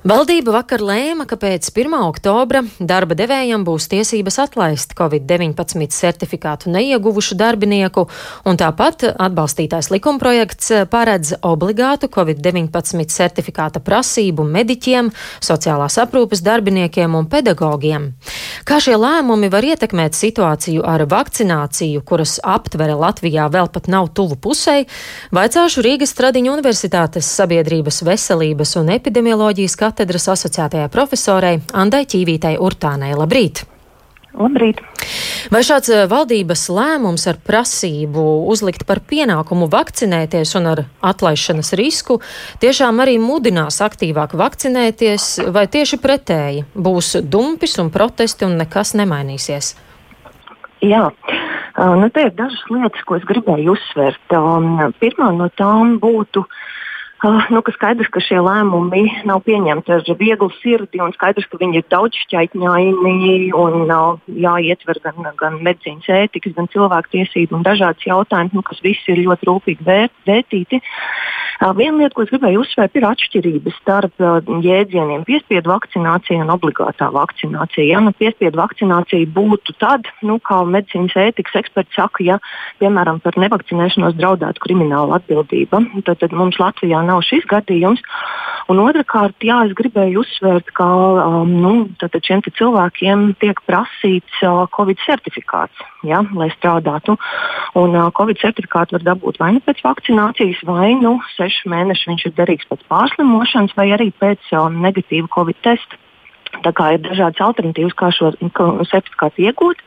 Valdība vakar lēma, ka pēc 1. oktobra darba devējiem būs tiesības atlaist Covid-19 certifikātu neieguvušu darbinieku, un tāpat atbalstītais likumprojekts paredz obligātu Covid-19 certifikāta prasību mediķiem, sociālās aprūpes darbiniekiem un pedagogiem. Kā šie lēmumi var ietekmēt situāciju ar vakcināciju, kuras aptvere Latvijā vēl pat nav tuvu pusē, vaicāšu Rīgas Tradiņu Universitātes sabiedrības veselības un epidemioloģijas katedras asociētajai profesorei Andai Ķīvītai Urtānai. Labrīt! Labrīt! Vai šāds eh, valdības lēmums ar prasību uzlikt par pienākumu vakcinēties un ar atlaišanas risku tiešām arī mudinās aktīvāk vakcinēties, vai tieši pretēji būs dumpis un protesti un nekas nemainīsies? Jā, nu, te ir dažas lietas, ko es gribēju uzsvērt. Pirmā no tām būtu Uh, nu, ka skaidrs, ka šie lēmumi nav pieņemti ar vieglu sirdi, un skaidrs, ka viņi ir daudzšķaitņaini un uh, jāietver gan, gan medicīnas ētikas, gan cilvēktiesību un dažādas jautājumas, nu, kas visi ir ļoti rūpīgi vērt, vērtīti. Uh, viena lieta, ko es gribēju uzsvērt, ir atšķirības starp uh, jēdzieniem piespiedu vakcinācija un obligātā vakcinācija. Ja nu, piespiedu vakcinācija būtu tad, nu, kā medicīnas ētikas eksperts saka, ja piemēram par nevakcinēšanos draudētu krimināla atbildība, tad, tad mums Latvijā nav šis gadījums. Un otrkārt, jā, es gribēju uzsvērt, ka um, nu, šiem cilvēkiem tiek prasīts uh, Covid certifikāts, ja, lai strādātu. Un, uh, Covid certifikātu var dabūt vai nu pēc vakcinācijas, vai nu sešu mēnešu viņš ir derīgs pēc pārslimošanas, vai arī pēc um, negatīva Covid testa. Tā kā ir dažādas alternatīvas, kā šo certifikātu iegūt.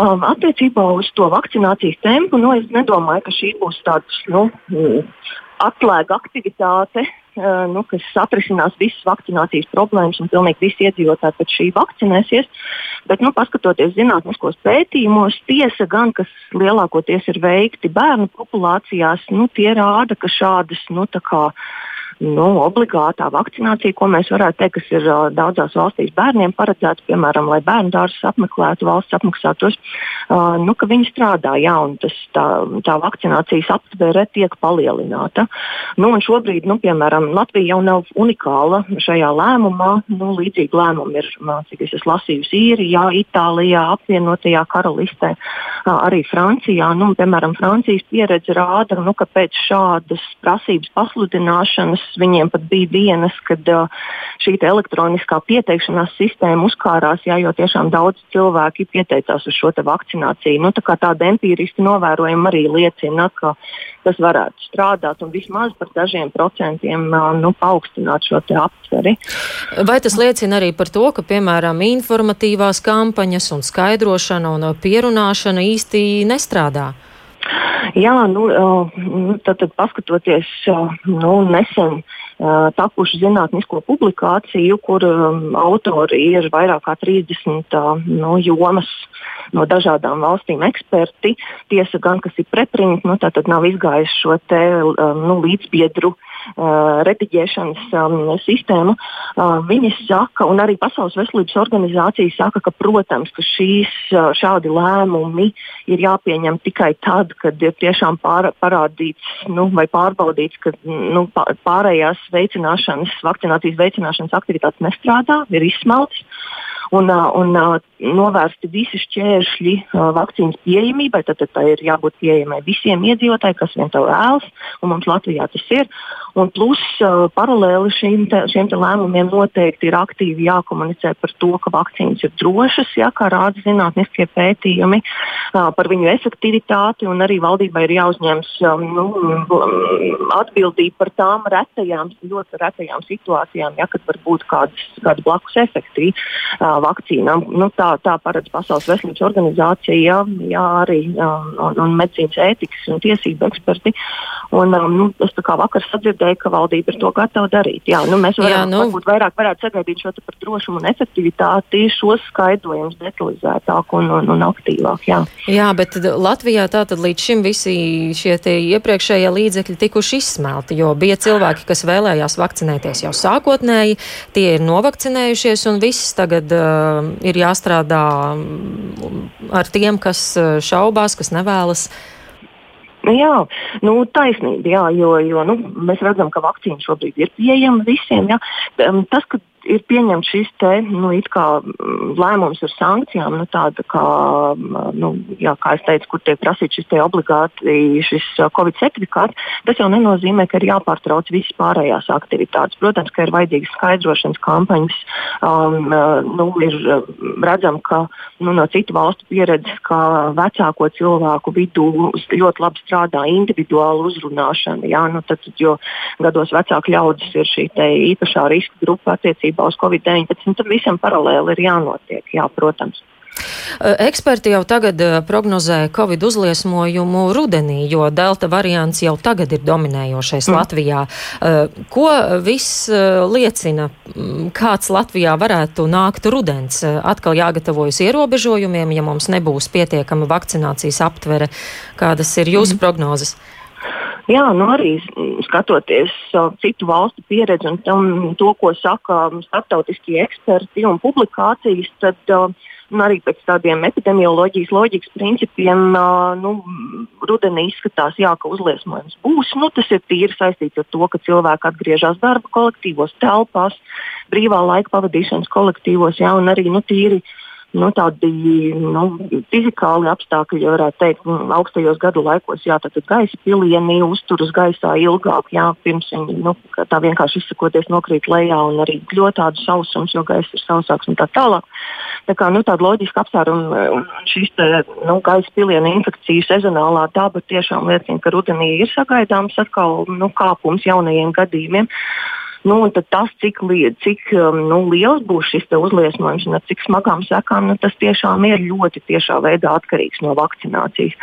Um, attiecībā uz to vakcinācijas tempu, nu, es nedomāju, ka šī būs tāds nu, atslēga aktivitāte, uh, nu, kas atrisinās visas vakcinācijas problēmas un pilnīgi visi iedzīvotāji pēc šī vakcinēsies. Bet, nu, paskatoties zinātniskos pētījumos, tiesa gan, kas lielākoties ir veikti bērnu populācijās, nu, tie rāda, ka šādas nu, kā, nu, obligātā vakcinācija, ko mēs varētu teikt, kas ir uh, daudzās valstīs bērniem paredzēta, piemēram, lai bērnu dārzus apmeklētu, valsts apmaksātos, uh, nu, ka viņi strādā, jā, un tas, tā, tā vakcinācijas aptvere tiek palielināta. Nu, šobrīd, nu, piemēram, Latvija jau nav unikāla šajā lēmumā. Nu, līdzīgi lēmumi ir, cik es esmu lasījusi, Īrijā, Itālijā, apvienotajā karalistē, uh, arī Francijā. Nu, piemēram, Francijas pieredze rāda, nu, ka pēc šādas prasības pasludināšanas viņiem pat bija dienas, kad uh, šī elektroniskā pieteikšanās sistēma uzkārās, jā, jo tiešām daudz cilvēki pieteicās uz šo vakcināciju. Nu, tā tāda empiriski novērojama arī liecina, ka tas varētu strādāt un vismaz par dažiem procentiem uh, nu, paaugstināt šo aptveri. Vai tas liecina arī par to, ka, piemēram, informatīvās kampaņas un skaidrošana un pierunāšana īsti nestrādā? Jā, nu, nu, tad, tad paskatoties nu, nesen tapušu zinātnisko publikāciju, kur autori ir vairāk kā 30 nu, jomas no dažādām valstīm eksperti. Tiesa gan, kas ir preprint, nu, tad nav izgājis šo te, nu, līdzbiedru uh, uh, rediģēšanas um, sistēmu, uh, viņi saka, un arī Pasaules veselības organizācija saka, ka, protams, ka šīs, šādi lēmumi ir jāpieņem tikai tad, kad ir tiešām pār, parādīts nu, vai pārbaudīts, ka nu, pārējās veicināšanas, vakcinācijas veicināšanas aktivitātes nestrādā, ir izsmeltas un, un novērsti visi šķēršļi vakcīnas pieejamībai. Tad, tad tā ir jābūt pieejamai visiem iedzīvotājiem, kas vien to vēlas, un mums Latvijā tas ir. Un plus paralēli šīm te, šiem te lēmumiem noteikti ir aktīvi jākomunicē par to, ka vakcīnas ir drošas, jā, kā rāda zinātniskie pētījumi, par viņu efektivitāti, un arī valdībai ir jāuzņemas nu, atbildība par tām retajām, ļoti retajām situācijām, ja, kad var būt kādas, kādi blakus efekti vakcīnām. Nu, tā, tā paredz Pasaules veselības organizācija, jā, jā arī un, un medicīnas ētikas un tiesību eksperti. Un, um, nu, es kā vakar sadzirdēju, ka valdība ir to gatava darīt. Jā, nu, mēs varam, jā, nu. varbūt vairāk varētu sagaidīt šo par drošumu un efektivitāti, šos skaidrojumus detalizētāk un, un, un aktīvāk. Jā. jā, bet Latvijā tātad līdz šim visi šie iepriekšējie līdzekļi tikuši izsmelti, jo bija cilvēki, kas vēlējās vakcinēties jau sākotnēji, tie ir novakcinējušies un viss tagad uh, ir jāstrādā ar tiem, kas uh, šaubās, kas nevēlas. Nu, jā, nu, taisnība, jā, jo, jo nu, mēs redzam, ka vakcīna šobrīd ir pieejama visiem. Jā. Tas, ka ir pieņemts šis te, nu, mm, lēmums ar sankcijām, nu, tāda kā, mm, nu, jā, kā es teicu, kur tiek prasīts šis obligāti šis uh, Covid certifikāts, tas jau nenozīmē, ka ir jāpārtrauc visas pārējās aktivitātes. Protams, ka ir vajadzīgas skaidrošanas kampaņas. Um, uh, nu, ir uh, redzam, ka nu, no citu valstu pieredzes, ka vecāko cilvēku vidū ļoti labi strādā individuāla uzrunāšana. Jā, nu, tad, jo gados vecāku ļaudis ir šī īpašā riska grupa attiecībā attiecībā uz Covid-19. Tam visam paralēli ir jānotiek, jā, protams. Eksperti jau tagad prognozē Covid uzliesmojumu rudenī, jo delta variants jau tagad ir dominējošais mm. Latvijā. Ko viss liecina, kāds Latvijā varētu nākt rudens? Atkal jāgatavojas ierobežojumiem, ja mums nebūs pietiekama vakcinācijas aptvere. Kādas ir jūsu mm. prognozes? Jā, nu arī skatoties uh, citu valstu pieredzi un tam, to, ko saka starptautiskie eksperti un publikācijas, tad uh, un arī pēc tādiem epidemioloģijas loģikas principiem, uh, nu, rudenī izskatās, jā, ka uzliesmojums būs. Nu, tas ir tīri saistīts ar to, ka cilvēki atgriežas darba kolektīvos, telpās, brīvā laika pavadīšanas kolektīvos, jā, un arī nu, tīri uh, nu, tādi nu, fizikāli apstākļi, ja varētu teikt, nu, augstajos gadu laikos, jā, tad gaisa pilieni uzturas gaisā ilgāk, jā, pirms viņi nu, tā vienkārši izsakoties nokrīt lejā un arī kļūt tādu sausums, jo gaisa ir sausāks un tā tālāk. Tā kā nu, tāda loģiska apsvēruma un šīs te, nu, gaisa piliena infekciju sezonālā daba tiešām liecina, ka rudenī ir sagaidāms atkal nu, kāpums jaunajiem gadījumiem. Nu, tas, cik, li, cik um, nu, liels būs šis uzliesmojums un ar cik smagām sekām, nu, tas tiešām ir ļoti tiešā veidā atkarīgs no vakcinācijas.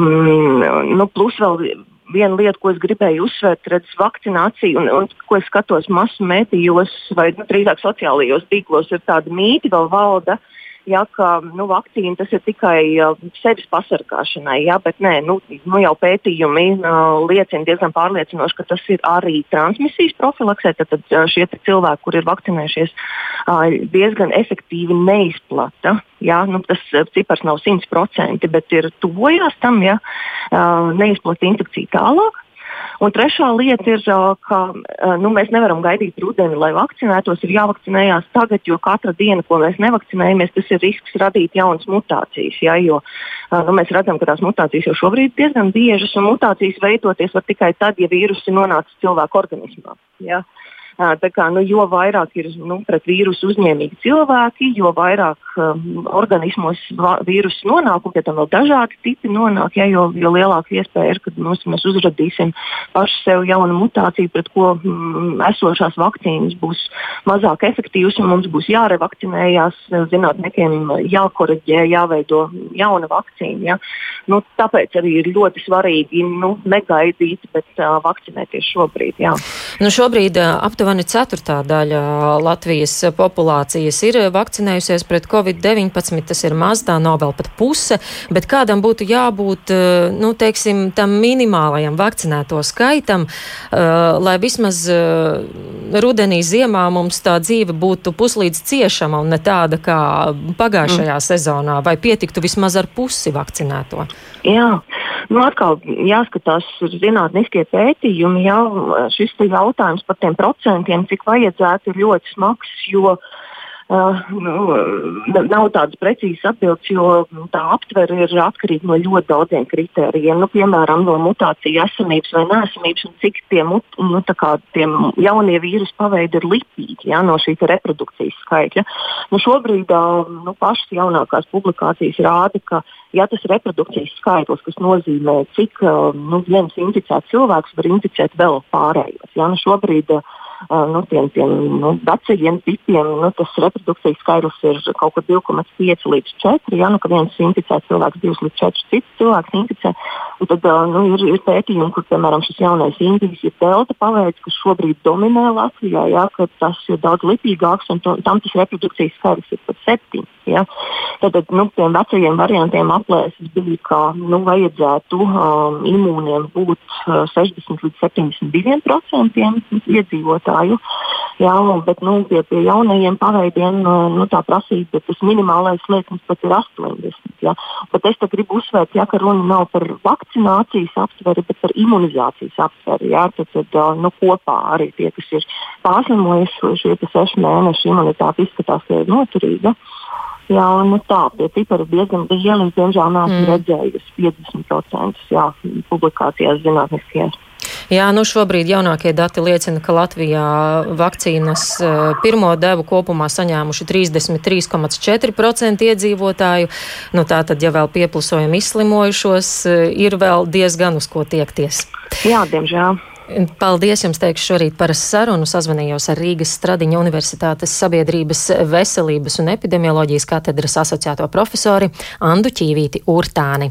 Mm, nu, plus vēl viena lieta, ko es gribēju uzsvērt, ir vakcinācija, un, un ko es skatos masu mēdījos vai nu, drīzāk sociālajos tīklos, ir tāda vēl valda. Uh, ja, ka nu, vakcīna tas ir tikai uh, sevis pasargāšanai, ja, bet nē, nu, nu, jau pētījumi uh, liecina diezgan pārliecinoši, ka tas ir arī transmisijas profilaksē. Tad, tad uh, šie cilvēki, kur ir vakcinējušies, uh, diezgan efektīvi neizplata. Ja, nu, tas cipars nav 100%, bet ir tuvojās tam, ja uh, neizplata infekciju tālāk. Un trešā lieta ir, ka nu, mēs nevaram gaidīt rudeni, lai vakcinētos. Ir jāvakcinējās tagad, jo katra diena, ko mēs nevakcinējamies, tas ir risks radīt jaunas mutācijas. Ja, jo, nu, mēs redzam, ka tās mutācijas jau šobrīd ir diezgan biežas, un mutācijas veidoties var tikai tad, ja vīrusi nonāca cilvēka organismā. Ja. Uh, Kā, nu, jo vairāk ir nu, pret vīrusu uzņēmīgi cilvēki, jo vairāk um, organismos vīrusu nonāk, un pie tam vēl dažādi tipi nonāk, ja, jo, jo lielāka iespēja ir, ka mums, mēs uzradīsim paši sev jaunu mutāciju, pret ko mm, esošās vakcīnas būs mazāk efektīvas, un mums būs jārevakcinējās, zinātniekiem jākoreģē, jāveido jauna vakcīna. Ja. Nu, tāpēc arī ir ļoti svarīgi nu, negaidīt, bet uh, vakcinēties šobrīd. Jā. Nu, šobrīd uh, aptuveni aptuveni ceturtā daļa Latvijas populācijas ir vakcinējusies pret covid-19. Tas ir maz, tā nav vēl pat puse, bet kādam būtu jābūt, eh, nu, teiksim, tam minimālajam vakcinēto skaitam, uh, lai vismaz uh, rudenī, ziemā mums tā dzīve būtu puslīdz ciešama un ne tāda kā pagājušajā mm. sezonā, vai pietiktu vismaz ar pusi vakcinēto? Jā, nu atkal jāskatās zinātniskie pētījumi, jā, šis jautājums par tiem procentiem, cik vajadzētu, ir ļoti smags. Jo Uh, nu, nav tādas precīzas atbildes, jo tā aptvere ir atkarīga no ļoti daudziem kritērijiem. Nu, piemēram, no mutāciju esamības vai nesamības, un cik tie, mut, nu, tie jaunie vīrusu paveidi ir lipīgi ja, no šī reprodukcijas skaitļa. Nu, šobrīd nu, pašas jaunākās publikācijas rāda, ka ja tas reprodukcijas skaitlis, kas nozīmē, cik nu, viens inficēts cilvēks var inficēt vēl pārējos. Ja, nu, šobrīd, uh, nu, tiem, tiem nu, vecajiem tipiem nu, tas reprodukcijas skaidrs ir kaut kur 2,5 līdz 4. Ja, nu, ka viens inficēts cilvēks 2 līdz 4 cits cilvēks inficē. Un tad nu, ir, ir pētījumi, kur piemēram šis jaunais indijas ir delta paveids, kas šobrīd dominē Latvijā, ja, ka tas ir daudz lipīgāks un to, tam tas reprodukcijas skaidrs ir pat 7. Ja? Tad, nu, tiem vecajiem variantiem aplēses bija, ka nu, vajadzētu um, imūniem būt uh, 60 līdz 72% iedzīvotāju. Jā, bet nu, pie, pie jaunajiem paveidiem uh, nu, tā prasība, tas minimālais slieksnis pat ir 80. Ja? Bet es gribu uzsvērt, ja, ka runa nav par vakcinācijas aptveri, bet par imunizācijas aptveri. Ja? Tad, tad nu, kopā arī tie, kas ir pārslimojuši šie seši mēneši, imunitāte izskatās, ka ir noturīga. Jā, nu tā, tie cipari diezgan lieli. Diemžēl neesmu mm. redzējusi 50% jā, publikācijās zinātniskajās. Jā, nu šobrīd jaunākie dati liecina, ka Latvijā vakcīnas uh, pirmo devu kopumā saņēmuši 33,4% iedzīvotāju. Nu, tā tad, ja vēl pieplusojam izslimojušos, uh, ir vēl diezgan uz ko tiekties. Jā, diemžēl. Paldies jums teikšu šorīt par sarunu. Sazvanījos ar Rīgas Stradiņa Universitātes sabiedrības veselības un epidemioloģijas katedras asociēto profesori Andu Ķīvīti Urtāni.